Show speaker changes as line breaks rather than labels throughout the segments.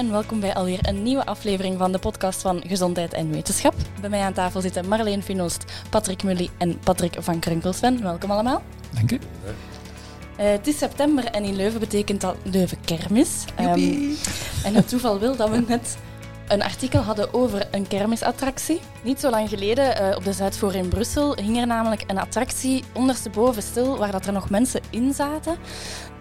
en welkom bij alweer een nieuwe aflevering van de podcast van Gezondheid en Wetenschap. Bij mij aan tafel zitten Marleen Finost, Patrick Mully en Patrick van Krunkelsven. Welkom allemaal.
Dank u.
Uh, het is september en in Leuven betekent dat Leuven kermis.
Um,
en het toeval wil dat we net een artikel hadden over een kermisattractie. Niet zo lang geleden uh, op de Zuidvoor in Brussel hing er namelijk een attractie ondersteboven stil waar dat er nog mensen in zaten.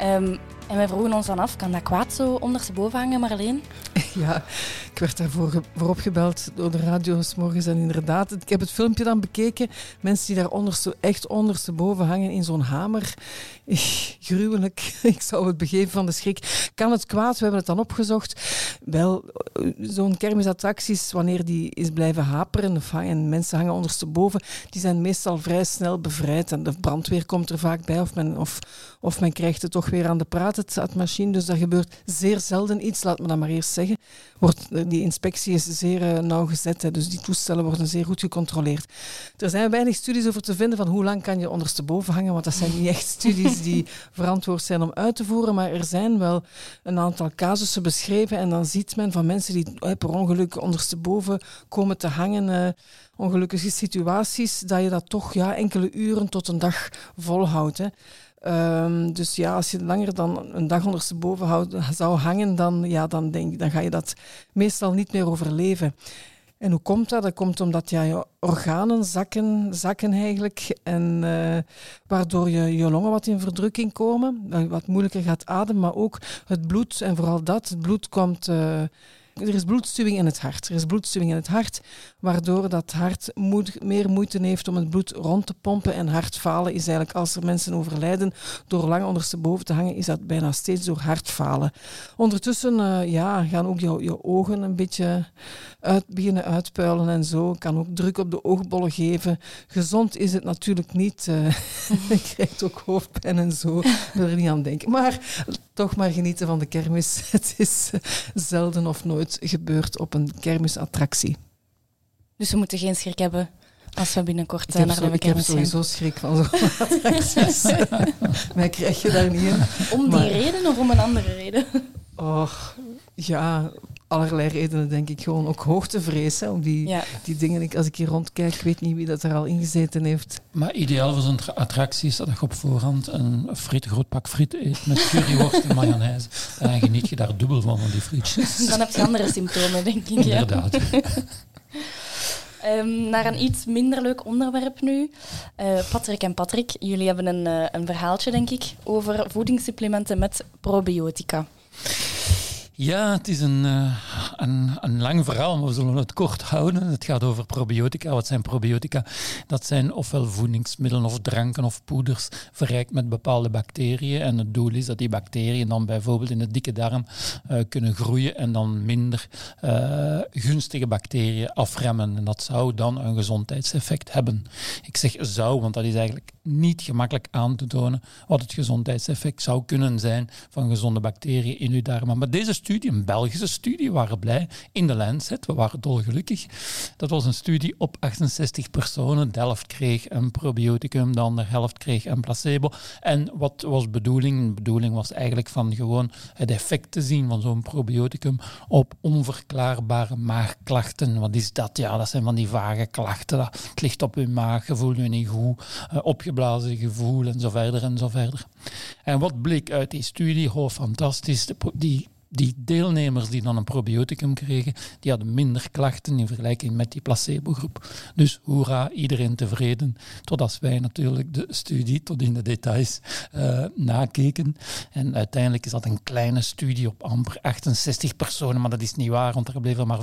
Um, en wij vroegen ons dan af, kan dat kwaad zo ondersteboven hangen, Marleen?
Ja, ik werd daarvoor voor opgebeld door de radio morgens en inderdaad, ik heb het filmpje dan bekeken. Mensen die daar onderste, echt ondersteboven hangen in zo'n hamer. Gruwelijk. Ik zou het begeven van de schrik. Kan het kwaad? We hebben het dan opgezocht. Wel, zo'n kermisattracties, wanneer die is blijven haperen of en mensen hangen ondersteboven, die zijn meestal vrij snel bevrijd. En de brandweer komt er vaak bij of men, of, of men krijgt het toch weer aan de praat, het, machine. Dus dat gebeurt zeer zelden iets, laat me dat maar eerst zeggen. Wordt, die inspectie is zeer uh, nauwgezet, hè, dus die toestellen worden zeer goed gecontroleerd. Er zijn weinig studies over te vinden van hoe lang kan je ondersteboven hangen, want dat zijn niet echt studies die verantwoord zijn om uit te voeren, maar er zijn wel een aantal casussen beschreven en dan ziet men van mensen die uh, per ongeluk ondersteboven komen te hangen, uh, ongelukkige situaties, dat je dat toch ja, enkele uren tot een dag volhoudt. Hè. Um, dus ja, als je langer dan een dag ondersteboven houd, zou hangen, dan, ja, dan, denk, dan ga je dat meestal niet meer overleven. En hoe komt dat? Dat komt omdat je organen zakken, zakken eigenlijk. En uh, waardoor je, je longen wat in verdrukking komen, wat moeilijker gaat ademen, maar ook het bloed. En vooral dat, het bloed komt... Uh, er is bloedstuwing in het hart. Er is bloedstuwing in het hart, waardoor dat hart meer moeite heeft om het bloed rond te pompen. En hartfalen is eigenlijk, als er mensen overlijden door lang ondersteboven te hangen, is dat bijna steeds door hartfalen. Ondertussen uh, ja, gaan ook je ogen een beetje uit, beginnen uitpuilen en zo. Kan ook druk op de oogbollen geven. Gezond is het natuurlijk niet. Uh, je krijgt ook hoofdpijn en zo. Wil er niet aan denken. Maar toch maar genieten van de kermis. Het is zelden of nooit gebeurd op een kermisattractie.
Dus we moeten geen schrik hebben als we binnenkort naar de kermis
Ik heb sowieso schrik van zo'n attracties. Mij krijg je daar niet in.
Om die reden of om een andere reden?
Oh, ja, allerlei redenen, denk ik. Gewoon ook hoogtevrees hè, die, die dingen. Ik, als ik hier rondkijk, ik weet niet wie dat er al ingezeten heeft.
Maar ideaal voor zo'n attractie is dat je op voorhand een friet, groot pak friet eet met curryworst en mayonaise. Dan geniet je daar dubbel van, van die frietjes.
Dan heb je andere symptomen, denk ik.
Inderdaad.
Um, naar een iets minder leuk onderwerp nu. Uh, Patrick en Patrick, jullie hebben een, uh, een verhaaltje, denk ik, over voedingssupplementen met probiotica.
Ja, het is een, uh, een, een, lang verhaal, maar we zullen het kort houden. Het gaat over probiotica. Wat zijn probiotica? Dat zijn ofwel voedingsmiddelen of dranken of poeders verrijkt met bepaalde bacteriën. En het doel is dat die bacteriën dan bijvoorbeeld in de dikke darm uh, kunnen groeien en dan minder uh, gunstige bacteriën afremmen. En dat zou dan een gezondheidseffect hebben. Ik zeg zou, want dat is eigenlijk niet gemakkelijk aan te tonen wat het gezondheidseffect zou kunnen zijn van gezonde bacteriën in uw darmen. Maar deze een Belgische studie, we waren blij, in de Lancet, we waren dolgelukkig. Dat was een studie op 68 personen. De helft kreeg een probioticum, de andere helft kreeg een placebo. En wat was bedoeling? De bedoeling was eigenlijk van gewoon het effect te zien van zo'n probioticum op onverklaarbare maagklachten. Wat is dat? Ja, dat zijn van die vage klachten. Dat, ligt op uw maag, je voelt je niet goed, uh, opgeblazen gevoel en zo verder en zo verder. En wat bleek uit die studie? Oh, fantastisch. die die deelnemers die dan een probioticum kregen, die hadden minder klachten in vergelijking met die placebo-groep. Dus hoera, iedereen tevreden. Totdat wij natuurlijk de studie tot in de details uh, nakeken. En uiteindelijk is dat een kleine studie op amper 68 personen, maar dat is niet waar, want er bleven maar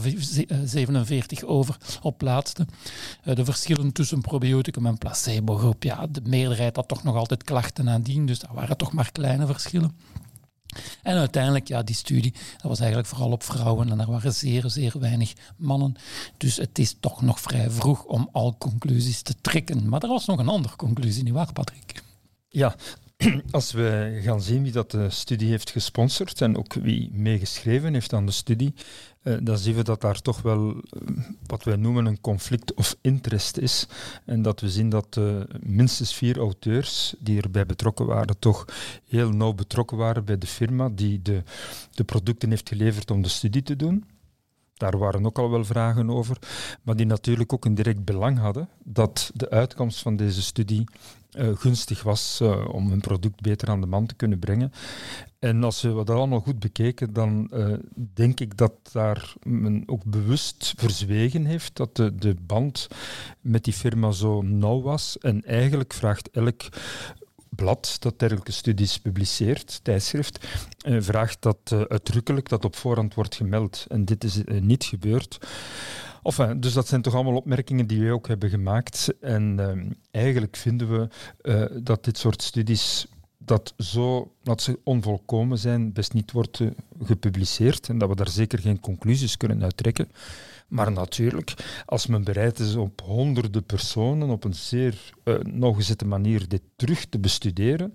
47 eh, over op laatste. Uh, de verschillen tussen probioticum en placebo-groep, ja, de meerderheid had toch nog altijd klachten nadien, dus dat waren toch maar kleine verschillen. En uiteindelijk, ja, die studie, dat was eigenlijk vooral op vrouwen en er waren zeer, zeer weinig mannen. Dus het is toch nog vrij vroeg om al conclusies te trekken. Maar er was nog een andere conclusie, niet waar, Patrick?
Ja, als we gaan zien wie dat de studie heeft gesponsord en ook wie meegeschreven heeft aan de studie, uh, dan zien we dat daar toch wel uh, wat wij noemen een conflict of interest is. En dat we zien dat uh, minstens vier auteurs die erbij betrokken waren, toch heel nauw betrokken waren bij de firma die de, de producten heeft geleverd om de studie te doen. Daar waren ook al wel vragen over, maar die natuurlijk ook een direct belang hadden dat de uitkomst van deze studie uh, gunstig was uh, om hun product beter aan de man te kunnen brengen. En als we dat allemaal goed bekeken, dan uh, denk ik dat daar men ook bewust verzwegen heeft dat de, de band met die firma zo nauw was. En eigenlijk vraagt elk blad dat dergelijke studies publiceert, tijdschrift, vraagt dat uitdrukkelijk dat op voorhand wordt gemeld. En dit is niet gebeurd. Enfin, dus dat zijn toch allemaal opmerkingen die wij ook hebben gemaakt. En ehm, eigenlijk vinden we dat dit soort studies dat zo, dat ze onvolkomen zijn, best niet wordt gepubliceerd en dat we daar zeker geen conclusies kunnen uittrekken. Maar natuurlijk, als men bereid is op honderden personen op een zeer uh, nauwgezette manier dit terug te bestuderen.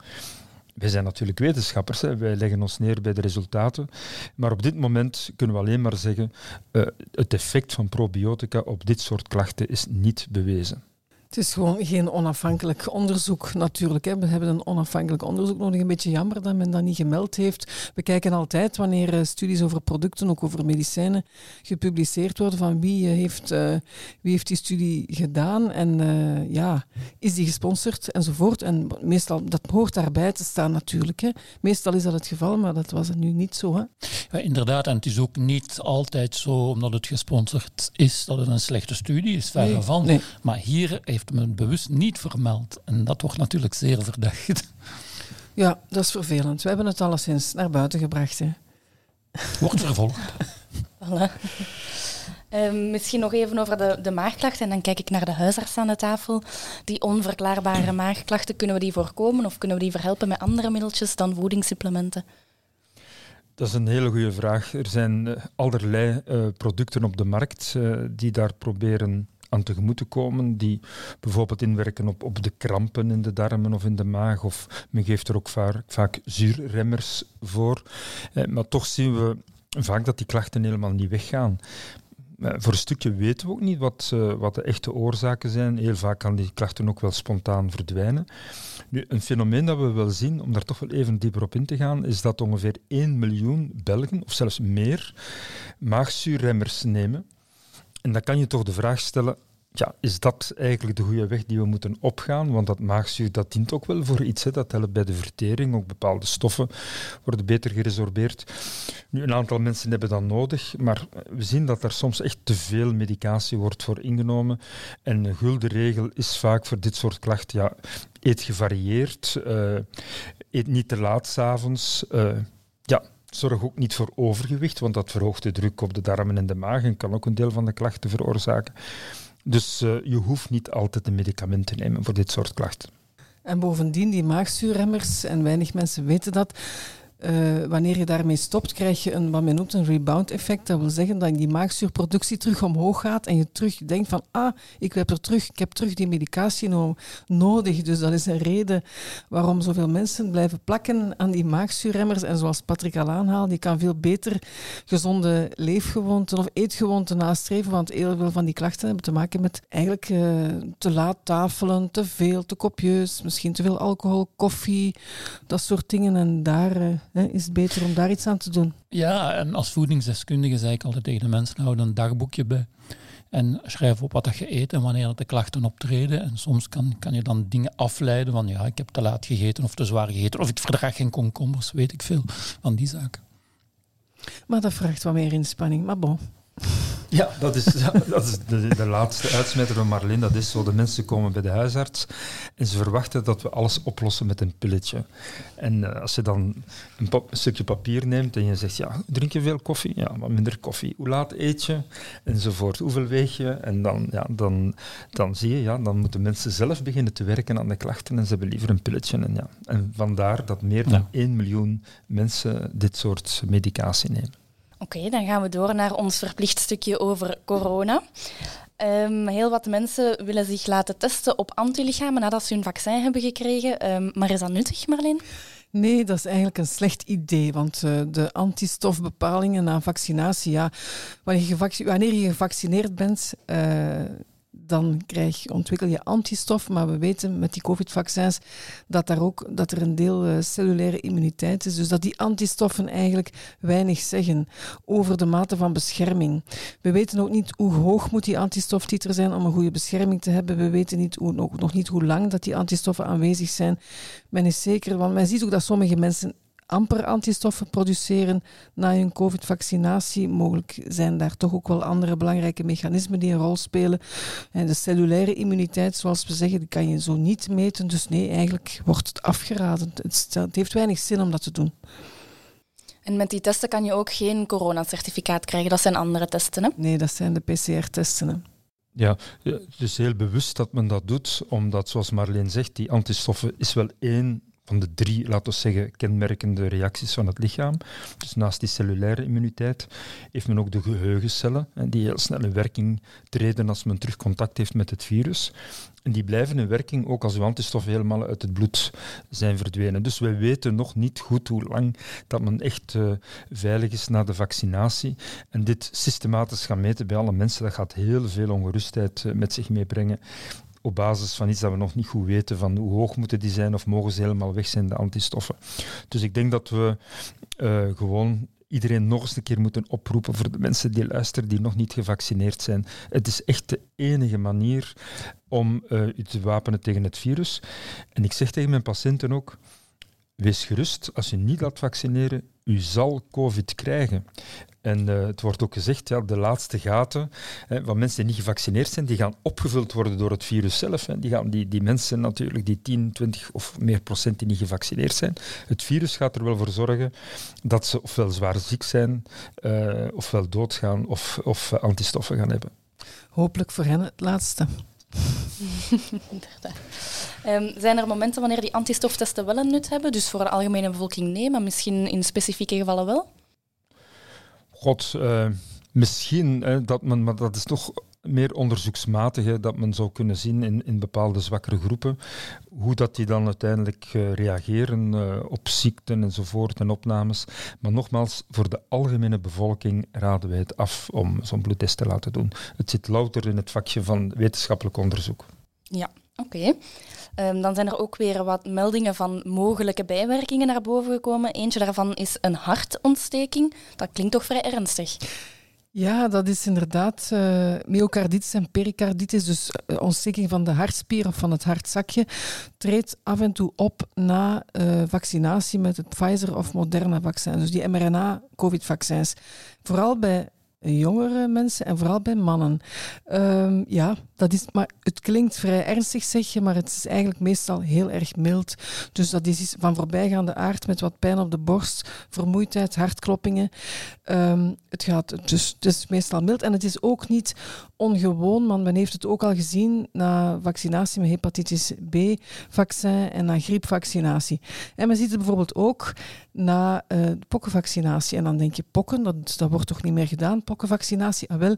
Wij zijn natuurlijk wetenschappers, hè. wij leggen ons neer bij de resultaten. Maar op dit moment kunnen we alleen maar zeggen: uh, het effect van probiotica op dit soort klachten is niet bewezen.
Het is gewoon geen onafhankelijk onderzoek natuurlijk. Hè. We hebben een onafhankelijk onderzoek nodig. Een beetje jammer dat men dat niet gemeld heeft. We kijken altijd wanneer uh, studies over producten, ook over medicijnen, gepubliceerd worden van wie, uh, heeft, uh, wie heeft die studie gedaan en ja, is die gesponsord enzovoort. En meestal, dat hoort daarbij te staan natuurlijk. Hè. Meestal is dat het geval, maar dat was het nu niet zo. Hè.
Ja, inderdaad, en het is ook niet altijd zo, omdat het gesponsord is, dat het een slechte studie is, verre nee, van. Nee. Maar hier heeft heeft men bewust niet vermeld. En dat wordt natuurlijk zeer verdacht.
Ja, dat is vervelend. We hebben het alleszins naar buiten gebracht. Hè.
Wordt vervolgd.
voilà. Uh, misschien nog even over de, de maagklachten. En dan kijk ik naar de huisarts aan de tafel. Die onverklaarbare maagklachten, kunnen we die voorkomen of kunnen we die verhelpen met andere middeltjes dan voedingssupplementen?
Dat is een hele goede vraag. Er zijn uh, allerlei uh, producten op de markt uh, die daar proberen aan tegemoet te komen, die bijvoorbeeld inwerken op, op de krampen in de darmen of in de maag, of men geeft er ook vaak, vaak zuurremmers voor. Eh, maar toch zien we vaak dat die klachten helemaal niet weggaan. Maar voor een stukje weten we ook niet wat, uh, wat de echte oorzaken zijn. Heel vaak kan die klachten ook wel spontaan verdwijnen. Nu, een fenomeen dat we wel zien, om daar toch wel even dieper op in te gaan, is dat ongeveer 1 miljoen Belgen, of zelfs meer, maagzuurremmers nemen. En dan kan je toch de vraag stellen, ja, is dat eigenlijk de goede weg die we moeten opgaan? Want dat maagzuur dat dient ook wel voor iets. Hè. Dat helpt bij de vertering. Ook bepaalde stoffen worden beter geresorbeerd. Nu, een aantal mensen hebben dat nodig, maar we zien dat er soms echt te veel medicatie wordt voor ingenomen. En een gulden regel is vaak voor dit soort klachten, ja, eet gevarieerd, uh, eet niet te laat s'avonds. Uh, ja, Zorg ook niet voor overgewicht, want dat verhoogt de druk op de darmen en de maag en kan ook een deel van de klachten veroorzaken. Dus uh, je hoeft niet altijd een medicament te nemen voor dit soort klachten.
En bovendien, die maagzuurremmers, en weinig mensen weten dat, uh, wanneer je daarmee stopt, krijg je een, wat men noemt een rebound effect. Dat wil zeggen dat die maagzuurproductie terug omhoog gaat en je terug denkt van, ah, ik heb, er terug, ik heb terug die medicatie no nodig. Dus dat is een reden waarom zoveel mensen blijven plakken aan die maagzuurremmers. En zoals Patrick al aanhaalt, die kan veel beter gezonde leefgewoonten of eetgewoonten nastreven, want heel veel van die klachten hebben te maken met eigenlijk uh, te laat tafelen, te veel, te kopieus, misschien te veel alcohol, koffie, dat soort dingen. En daar... Uh, is het beter om daar iets aan te doen?
Ja, en als voedingsdeskundige zei ik altijd tegen de mensen, houd een dagboekje bij. En schrijf op wat dat je eet en wanneer de klachten optreden. En soms kan, kan je dan dingen afleiden van ja, ik heb te laat gegeten of te zwaar gegeten. Of ik verdraag geen komkommers, weet ik veel van die zaken.
Maar dat vraagt wat meer inspanning, maar bon.
Ja, dat is, dat is de, de, laatste uitsmijter van Marleen. Dat is zo, de mensen komen bij de huisarts en ze verwachten dat we alles oplossen met een pilletje. En uh, als je dan een, een, stukje papier neemt en je zegt, ja, drink je veel koffie? Ja, wat minder koffie. Hoe laat eet je? Enzovoort. Hoeveel weeg je? En dan, ja, dan, dan zie je, ja, dan moeten mensen zelf beginnen te werken aan de klachten en ze hebben liever een pilletje. En, ja. en vandaar dat meer dan ja. 1 miljoen mensen dit soort medicatie nemen.
Oké, dan gaan we door naar ons verplicht stukje over corona. Ehm, heel wat mensen willen zich laten testen op antilichamen nadat ze hun vaccin hebben gekregen. Ehm, maar is dat nuttig, Marleen?
Nee, dat is eigenlijk een slecht idee, want uh, de antistofbepalingen na vaccinatie, ja, wanneer je, gevaccineerd bent, uh, dan krijg, ontwikkel je antistof. Maar we weten met die COVID-vaccins dat, daar ook, dat er een deel uh, cellulaire immuniteit is. Dus dat die antistoffen eigenlijk weinig zeggen over de mate van bescherming. We weten ook niet hoe hoog moet die antistoftitel zijn om een goede bescherming te hebben. We weten niet hoe, nog, nog niet hoe lang dat die antistoffen aanwezig zijn. Men is zeker, want men ziet ook dat sommige mensen amper antistoffen produceren na hun COVID-vaccinatie. Mogelijk zijn daar toch ook wel andere belangrijke mechanismen die een rol spelen. En de cellulaire immuniteit, zoals we zeggen, die kan je zo niet meten. Dus nee, eigenlijk wordt het afgeraden. Het, heeft weinig zin om dat te doen.
En met die testen kan je ook geen coronacertificaat krijgen. Dat zijn andere testen, hè?
Nee, dat zijn de PCR-testen.
Ja, het is heel bewust dat men dat doet, omdat, zoals Marleen zegt, die antistoffen is wel één van de drie, laten we zeggen, kenmerkende reacties van het lichaam. Dus naast die cellulaire immuniteit heeft men ook de geheugencellen, die heel snel in werking treden als men terug contact heeft met het virus. En die blijven in werking ook als uw antistoffen helemaal uit het bloed zijn verdwenen. Dus we weten nog niet goed hoe lang dat men echt uh, veilig is na de vaccinatie. En dit systematisch gaan meten bij alle mensen, dat gaat heel veel ongerustheid uh, met zich meebrengen op basis van iets dat we nog niet goed weten van hoe hoog moeten die zijn of mogen ze helemaal weg zijn, de antistoffen. Dus ik denk dat we uh, gewoon iedereen nog eens een keer moeten oproepen voor de mensen die luisteren die nog niet gevaccineerd zijn. Het is echt de enige manier om uh, u te wapenen tegen het virus. En ik zeg tegen mijn patiënten ook, wees gerust, als je niet laat vaccineren, u zal COVID krijgen. En uh, het wordt ook gezegd, ja, de laatste gaten hè, van mensen die niet gevaccineerd zijn, die gaan opgevuld worden door het virus zelf. Hè. Die, gaan, die, die mensen natuurlijk, die 10, 20 of meer procent die niet gevaccineerd zijn, het virus gaat er wel voor zorgen dat ze ofwel zwaar ziek zijn, uh, ofwel doodgaan of, of uh, antistoffen gaan hebben.
Hopelijk voor hen het laatste.
um, zijn er momenten wanneer die antistoftesten wel een nut hebben? Dus voor de algemene bevolking nee, maar misschien in specifieke gevallen wel?
God, uh, misschien dat men, maar dat is toch meer onderzoeksmatig, dat men zou kunnen zien in, in bepaalde zwakkere groepen, hoe dat die dan uiteindelijk uh, reageren op ziekten enzovoort en opnames. Maar nogmaals, voor de algemene bevolking raden wij het af om zo'n bloedtest te laten doen. Het zit louter in het vakje van wetenschappelijk onderzoek.
Ja, oké. Um, dan zijn er ook weer wat meldingen van mogelijke bijwerkingen naar boven gekomen. Eentje daarvan is een hartontsteking. Dat klinkt toch vrij ernstig.
Ja, dat is inderdaad uh, myocarditis en pericarditis, dus uh, ontsteking van de hartspier of van het hartzakje, treedt af en toe op na uh, vaccinatie met het Pfizer of Moderna-vaccin, dus die mRNA-COVID-vaccins. Vooral bij jongere mensen en vooral bij mannen. Um, ja, dat is, maar het klinkt vrij ernstig, zeg je, maar het is eigenlijk meestal heel erg mild. Dus dat is van voorbijgaande aard met wat pijn op de borst, vermoeidheid, hartkloppingen. Um, het, gaat, dus, het is meestal mild en het is ook niet ongewoon, want men heeft het ook al gezien na vaccinatie met hepatitis B-vaccin en na griepvaccinatie. En men ziet het bijvoorbeeld ook na uh, pokkenvaccinatie. En dan denk je, pokken, dat, dat wordt toch niet meer gedaan, pokkenvaccinatie? Ah wel,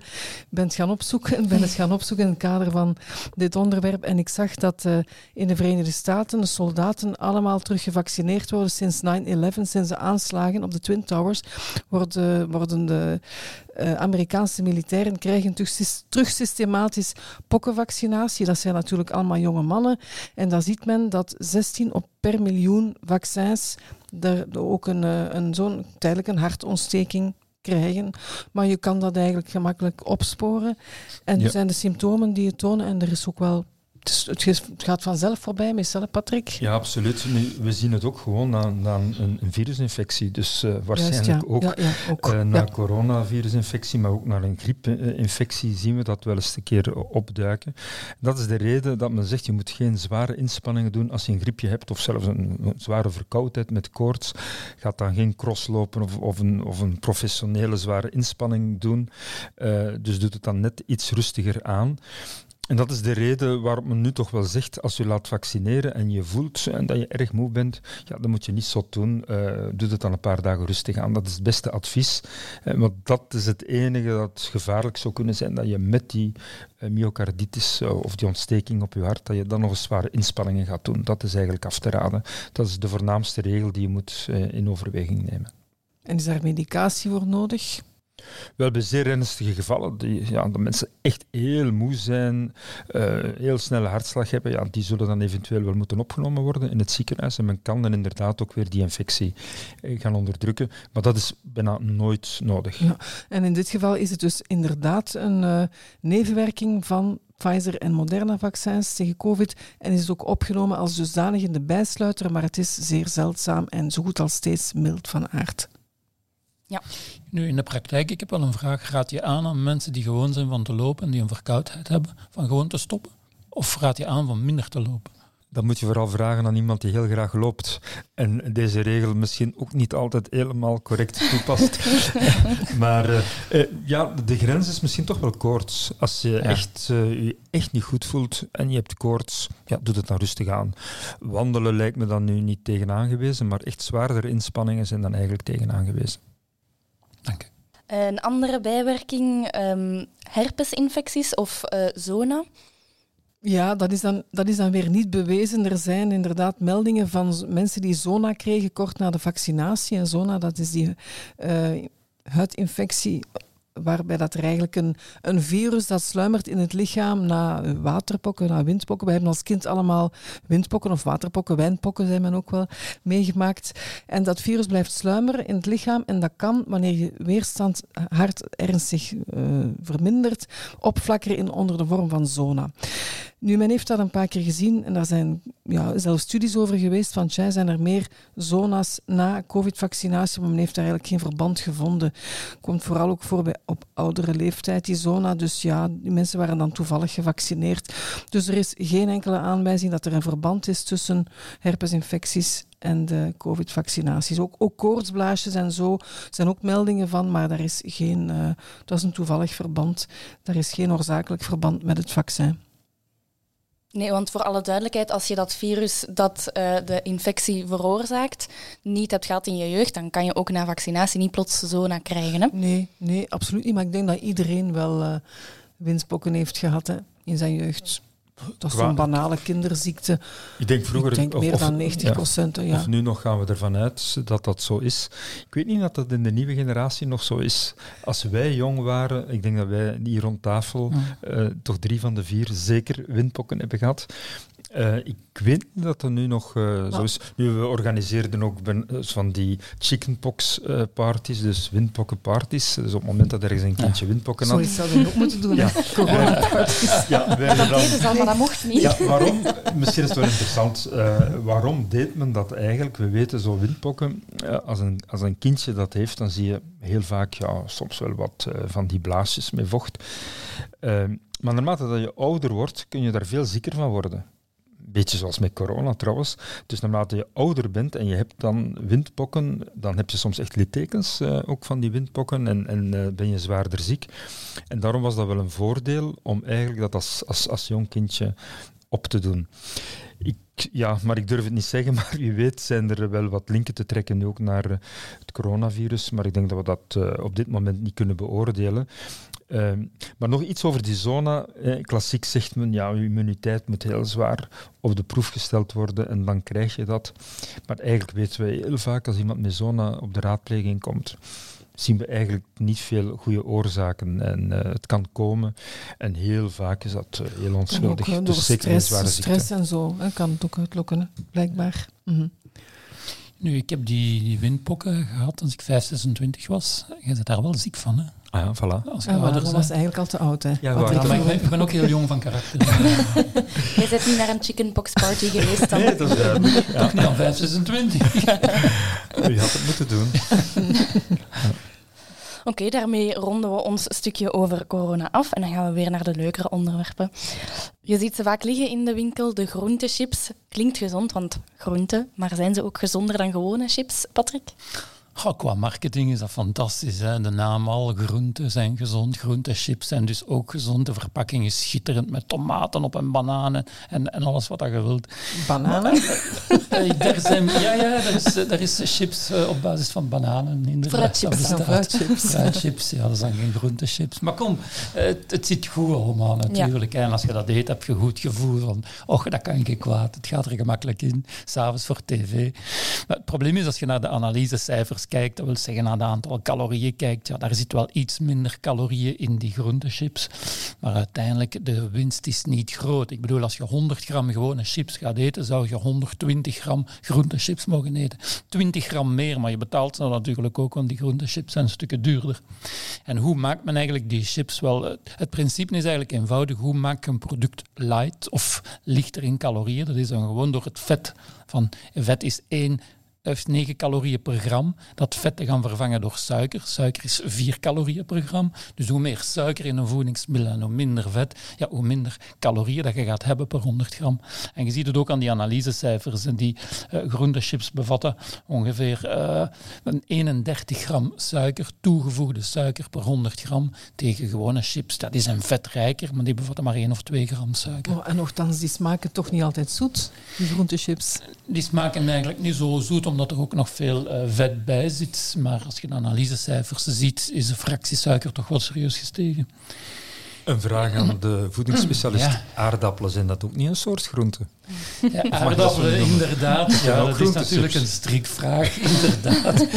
ben het gaan opzoeken, ben het gaan opzoeken in het kader van dit onderwerp. En ik zag dat uh, in de Verenigde Staten de soldaten allemaal terug gevaccineerd worden sinds 9-11, sinds de aanslagen op de Twin Towers, worden, worden de uh, Amerikaanse militairen krijgen terug systematisch pokkenvaccinatie. Dat zijn natuurlijk allemaal jonge mannen. En dan ziet men dat 16 op per miljoen vaccins er ook een, een zo'n tijdelijk een hartontsteking krijgen. Maar je kan dat eigenlijk gemakkelijk opsporen. En er ja. zijn de symptomen die je tonen. En er is ook wel het, het, gaat vanzelf voorbij, meestal, Patrick?
Ja, absoluut. Nu, we zien het ook gewoon aan, een, een, virusinfectie. Dus uh, waarschijnlijk Juist, ja. ook, ja, ja, ook. Uh, na coronavirusinfectie, maar ook naar een griepinfectie zien we dat wel eens een keer opduiken. Dat is de reden dat men zegt, je moet geen zware inspanningen doen als je een griepje hebt, of zelfs een, een zware verkoudheid met koorts. Gaat dan geen crosslopen of, of, een, of een professionele zware inspanning doen. Uh, dus doet het dan net iets rustiger aan. En dat is de reden waarom men nu toch wel zegt, als je laat vaccineren en je voelt en dat je erg moe bent, ja, dan moet je niet zo doen. Uh, doe het dan een paar dagen rustig aan. Dat is het beste advies. Uh, want dat is het enige dat gevaarlijk zou kunnen zijn, dat je met die uh, myocarditis of die ontsteking op je hart, dat je dan nog eens zware inspanningen gaat doen. Dat is eigenlijk af te raden. Dat is de voornaamste regel die je moet in overweging nemen.
En is daar medicatie voor nodig?
Wel, bij zeer ernstige gevallen, die, ja, de mensen echt heel moe zijn, uh, heel snelle hartslag hebben, ja, die zullen dan eventueel wel moeten opgenomen worden in het ziekenhuis. En men kan dan inderdaad ook weer die infectie eh, gaan onderdrukken. Maar dat is bijna nooit nodig. Ja,
en in dit geval is het dus inderdaad een uh, nevenwerking van Pfizer en Moderna vaccins tegen COVID en is het ook opgenomen als dusdanig in de bijsluiter, maar het is zeer zeldzaam en zo goed als steeds mild van aard.
Ja. Nu, in de praktijk, ik heb wel een vraag. Raad je aan aan mensen die gewoon zijn van te lopen en die een verkoudheid hebben, van gewoon te stoppen? Of raad je aan van minder te lopen?
Dan moet je vooral vragen aan iemand die heel graag loopt en deze regel misschien ook niet altijd helemaal correct toepast. maar uh, uh, ja, de grens is misschien toch wel koorts. Als je echt, uh, je echt niet goed voelt en je hebt koorts, ja, doe het dan rustig aan. Wandelen lijkt me dan nu niet tegen aangewezen, maar echt zwaardere inspanningen zijn dan eigenlijk tegen aangewezen.
Dank
Een andere bijwerking, um, herpesinfecties of uh, zona.
Ja, dat is, dan, dat is dan weer niet bewezen. Er zijn inderdaad meldingen van mensen die zona kregen kort na de vaccinatie. En zona, dat is die uh, huidinfectie waarbij dat er eigenlijk een, een virus dat sluimert in het lichaam na waterpokken, na windpokken. We hebben als kind allemaal windpokken of waterpokken, wijnpokken zijn men ook wel meegemaakt. En dat virus blijft sluimeren in het lichaam en dat kan, wanneer je weerstand hard ernstig uh, vermindert, opflakkeren in onder de vorm van zona. Nu, men heeft dat een paar keer gezien en daar zijn ja, zelfs studies over geweest van tja, zijn er meer zona's na covid-vaccinatie, maar men heeft daar eigenlijk geen verband gevonden. Komt vooral ook voor bij op oudere leeftijd, die zona. Dus ja, die mensen waren dan toevallig gevaccineerd. Dus er is geen enkele aanwijzing dat er een verband is tussen herpesinfecties en de covid-vaccinaties. Ook, ook koortsblaasjes en zo zijn ook meldingen van, maar daar is geen, uh, dat is een toevallig verband. Daar is geen oorzakelijk verband met het vaccin.
Nee, want voor alle duidelijkheid, als je dat virus dat uh, de infectie veroorzaakt niet hebt gehad in je jeugd, dan kan je ook na vaccinatie niet plots zona krijgen. Hè?
Nee, nee, absoluut niet. Maar ik denk dat iedereen wel uh, heeft gehad hè, in zijn jeugd. Dat is zo'n banale kinderziekte.
Ik denk vroeger...
Ik denk meer of, dan 90 procent. Ja,
Of nu nog gaan we ervan uit dat dat zo is. Ik weet niet dat dat in de nieuwe generatie nog zo is. Als wij jong waren, ik denk dat wij hier rond tafel uh, toch drie van de vier zeker windpokken hebben gehad. Uh, ik weet niet dat dat nu nog uh, zo is. Nu, we organiseerden ook ben, uh, van die chickenpox parties, dus windpokkenparties. Dus op het moment dat ergens een kindje ja. windpokken had...
Sorry, zouden we ook moeten doen, ja.
Corona-parties. ja, wij dat deden ze al, maar dat mocht niet.
Ja, waarom? Misschien is het wel interessant. waarom deed men dat eigenlijk? We weten zo windpokken, als, een, als een kindje dat heeft, dan zie je heel vaak ja, soms wel wat van die blaasjes met vocht. maar naarmate dat je ouder wordt, kun je daar veel zieker van worden beetje zoals met corona trouwens. Dus naarmate je ouder bent en je hebt dan windpokken, dan heb je soms echt littekens uh, ook van die windpokken en, en uh, ben je zwaarder ziek. En daarom was dat wel een voordeel om eigenlijk dat als, als, als jong kindje op te doen. Ik, ja, maar ik durf het niet zeggen, maar wie weet zijn er wel wat linken te trekken nu ook naar het coronavirus. Maar ik denk dat we dat op dit moment niet kunnen beoordelen. Uh, maar nog iets over die zona. Eh, klassiek zegt men, ja, je immuniteit moet heel zwaar op de proef gesteld worden en dan krijg je dat. Maar eigenlijk weten we heel vaak als iemand met zona op de raadpleging komt, zien we eigenlijk niet veel goede oorzaken. En uh, het kan komen. En heel vaak is dat uh, heel onschuldig.
Ook,
dus
zeker stress, zware stress en zo hè, kan het ook uitlokken, blijkbaar. Mm -hmm.
Nu, ik heb die, die windpokken gehad als ik 5, 26 was. Je bent daar wel ziek van, hè?
Ah ja, voilà.
Als dat was eigenlijk al te oud, hè?
Ja, maar ik, ben, ik ben ook heel jong van karakter.
Jij bent niet naar een chickenpox party geweest dan?
Nee, dat is uh,
ja. Toch niet al 5, 26.
Je had het moeten doen.
Oké, okay, daarmee ronden we ons stukje over corona af en dan gaan we weer naar de leukere onderwerpen. Je ziet ze vaak liggen in de winkel, de groentechips. Klinkt gezond, want groenten, maar zijn ze ook gezonder dan gewone chips, Patrick?
Qua marketing is dat fantastisch. Hè? De naam al, groenten zijn gezond, groentechips zijn dus ook gezond. De verpakking is schitterend met tomaten op en bananen en, en alles wat je wilt.
Bananen?
Daar zijn, ja, ja, er is, er is chips op basis van bananen. Inderdaad,
fruitchips.
fruitchips.
fruitchips, ja, dat zijn geen groentechips. Maar kom, het, het zit goed allemaal natuurlijk. Ja. En als je dat eet, heb je een goed gevoel van, och, dat kan geen kwaad. Het gaat er gemakkelijk in, s'avonds voor tv. Maar het probleem is, als je naar de analysecijfers kijkt, dat wil zeggen naar het aantal calorieën kijkt, ja, daar zit wel iets minder calorieën in die groentechips. Maar uiteindelijk, de winst is niet groot. Ik bedoel, als je 100 gram gewone chips gaat eten, zou je 120 gram groentechips mogen eten. 20 gram meer, maar je betaalt ze natuurlijk ook, want die groentechips zijn stukken duurder. En hoe maakt men eigenlijk die chips? Wel, het principe is eigenlijk eenvoudig. Hoe maak je een product light of lichter in calorieën? Dat is dan gewoon door het vet. Van, vet is één heeft 9 calorieën per gram. Dat vet te gaan vervangen door suiker. Suiker is 4 calorieën per gram. Dus hoe meer suiker in een voedingsmiddel en hoe minder vet, ja, hoe minder calorieën dat je gaat hebben per 100 gram. En je ziet het ook aan die analysecijfers. Die uh, groentechips bevatten ongeveer uh, een 31 gram suiker, toegevoegde suiker per 100 gram. Tegen gewone chips, dat is een vetrijker, maar die bevatten maar 1 of 2 gram suiker.
Oh, en nogthans, die smaken toch niet altijd zoet, die groentechips?
Die smaken eigenlijk niet zo zoet omdat er ook nog veel uh, vet bij zit. Maar als je de analysecijfers ziet, is de fractie suiker toch wel serieus gestegen.
Een vraag aan de voedingsspecialist. Ja. Aardappelen, zijn dat ook niet een soort groente?
Ja, aardappelen, inderdaad. Ja, dat is natuurlijk een strikvraag, inderdaad.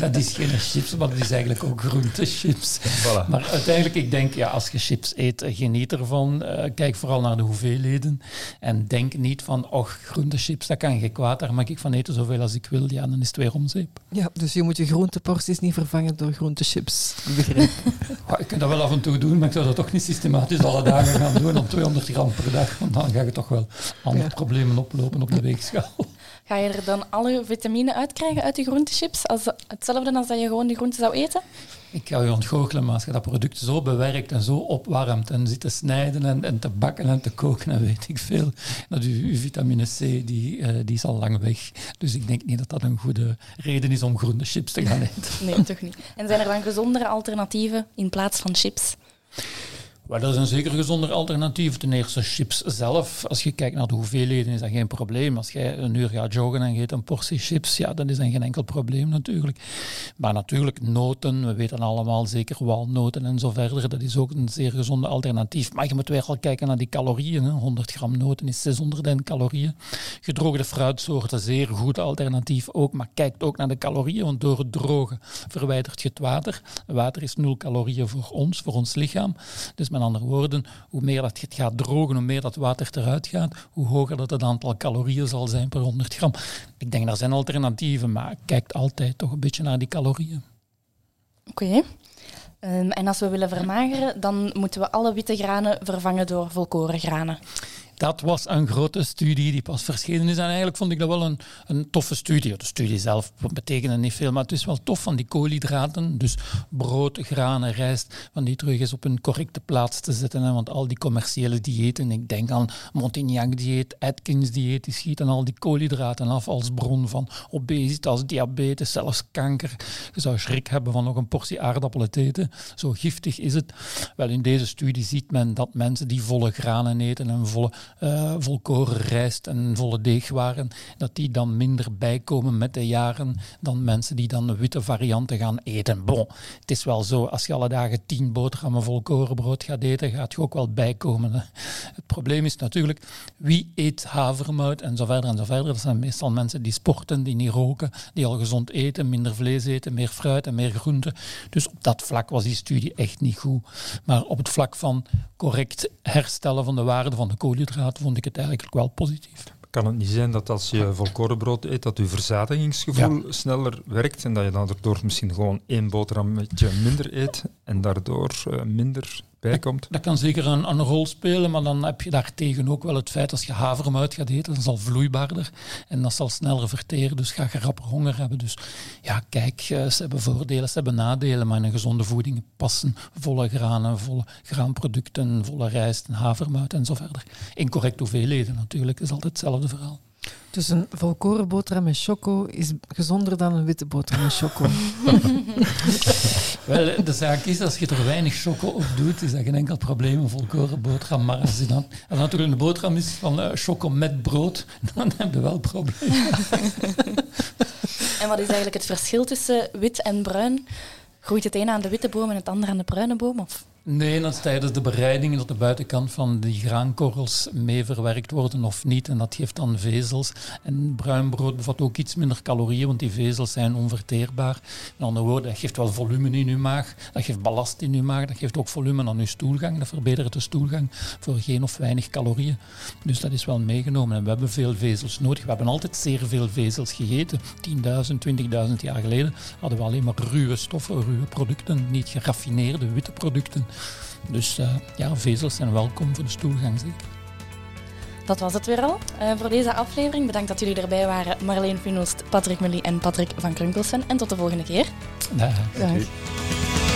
dat is geen chips, maar dat is eigenlijk ook groentechips. Voilà. Maar uiteindelijk, ik denk, ja, als je chips eet, geniet ervan. Uh, kijk vooral naar de hoeveelheden. En denk niet van, och, groentechips, dat kan geen kwaad. Daar mag ik van eten zoveel als ik wil. Ja, dan is het weer om zeep.
Ja, dus je moet je groenteporties niet vervangen door groentechips. Begrijp.
ja, ik kan dat wel af en toe doen, maar ik zou dat toch niet systematisch alle dagen gaan doen om 200 gram per dag. Want dan ga je toch wel andere ja. Problemen oplopen op de weegschaal.
Ga je er dan alle vitamine uitkrijgen uit die groentechips? Als, hetzelfde als dat je gewoon die groente zou eten?
Ik ga je ontgoochelen, maar als je dat product zo bewerkt en zo opwarmt en zit te snijden en, en te bakken en te koken, dan weet ik veel. Dat je, je vitamine C, die, uh, die is al lang weg. Dus ik denk niet dat dat een goede reden is om groente chips te gaan eten.
Nee, toch niet. En zijn er dan gezondere alternatieven in plaats van chips?
Maar dat is een zeker gezonder alternatief. Ten eerste chips zelf. Als je kijkt naar de hoeveelheden is dat geen probleem. Als jij een uur gaat joggen en eet een portie chips, ja, dan is dat geen enkel probleem natuurlijk. Maar natuurlijk noten, we weten allemaal zeker walnoten en zo verder. Dat is ook een zeer gezonde alternatief. Maar je moet weer al kijken naar die calorieën. Hè. 100 gram noten is 600 calorieën. Gedroogde fruitsoorten, zeer goed alternatief ook. Maar kijk ook naar de calorieën, want door het drogen verwijdert je het water. Water is nul calorieën voor ons, voor ons lichaam. Dus met andere woorden, hoe meer dat het gaat drogen, hoe meer dat water eruit gaat, hoe hoger dat het aantal calorieën zal zijn per 100 gram. Ik denk, er zijn alternatieven, maar kijk altijd toch een beetje naar die calorieën.
Oké. Um, en als we willen vermageren, dan moeten we alle witte granen vervangen door volkoren granen.
Dat was een grote studie die pas verschenen is. En eigenlijk vond ik dat wel een, een toffe studie. De studie zelf betekende niet veel, maar het is wel tof van die koolhydraten. Dus brood, granen, rijst, van die terug eens op een correcte plaats te zetten. Hè. Want al die commerciële diëten, ik denk aan Montignac-dieet, Atkins-dieet, die schieten al die koolhydraten af als bron van obesitas, diabetes, zelfs kanker. Je zou schrik hebben van nog een portie aardappelen te eten. Zo giftig is het. Wel, in deze studie ziet men dat mensen die volle granen eten en volle uh, volkoren rijst en volle deegwaren, dat die dan minder bijkomen met de jaren dan mensen die dan de witte varianten gaan eten. Bon, het is wel zo, als je alle dagen tien boterhammen volkorenbrood gaat eten, gaat je ook wel bijkomen. Hè. Het probleem is natuurlijk, wie eet havermout en zo verder en zo verder. Dat zijn meestal mensen die sporten, die niet roken, die al gezond eten, minder vlees eten, meer fruit en meer groenten. Dus op dat vlak was die studie echt niet goed. Maar op het vlak van correct herstellen van de waarde van de koolhydraten vond ik het eigenlijk wel positief.
Kan het niet zijn dat als je volkorenbrood eet, dat je verzadigingsgevoel sneller werkt en dat je daardoor misschien gewoon één boterhammetje minder eet en daardoor uh,
Dat, kan zeker een, rol spelen, maar dan heb je daartegen ook wel het feit als je havermout gaat eten, dat is al vloeibaarder en dat zal sneller verteren, dus ga je rapper honger hebben. Dus ja, kijk, eh, ze hebben voordelen, ze hebben nadelen, maar in een gezonde voeding passen volle granen, volle graanproducten, volle rijst en havermout en zo verder. In correct hoeveelheden natuurlijk, is altijd hetzelfde verhaal.
Dus een volkoren boterham met choco is gezonder dan een witte boterham met choco.
Wel, de zaak is, als je er weinig choco op doet, is dat geen enkel probleem, een volkoren boterham. Maar als je dan, als natuurlijk een boterham is van uh, choco met brood, dan heb je wel problemen.
en wat is eigenlijk het verschil tussen wit en bruin? Groeit het een aan de witte boom en het andere aan de bruine boom? Of?
Nee, dat is tijdens de bereiding dat de buitenkant van die graankorrels mee verwerkt worden of niet. En dat geeft dan vezels. En bruin brood bevat ook iets minder calorieën, want die vezels zijn onverteerbaar. Met andere woorden, dat geeft wel volume in uw maag. Dat geeft ballast in uw maag. Dat geeft ook volume aan uw stoelgang. Dat verbetert de stoelgang voor geen of weinig calorieën. Dus dat is wel meegenomen. En we hebben veel vezels nodig. We hebben altijd zeer veel vezels gegeten. 10.000, 20.000 jaar geleden hadden we alleen maar ruwe stoffen, ruwe producten, niet geraffineerde witte producten. Dus uh, ja, vezels zijn welkom voor de stoelgang zeker.
Dat was het weer al uh, voor deze aflevering. Bedankt dat jullie erbij waren. Marleen Funost, Patrick Mully en Patrick van Krunkelsven. En tot de volgende keer.
Dag. Dag.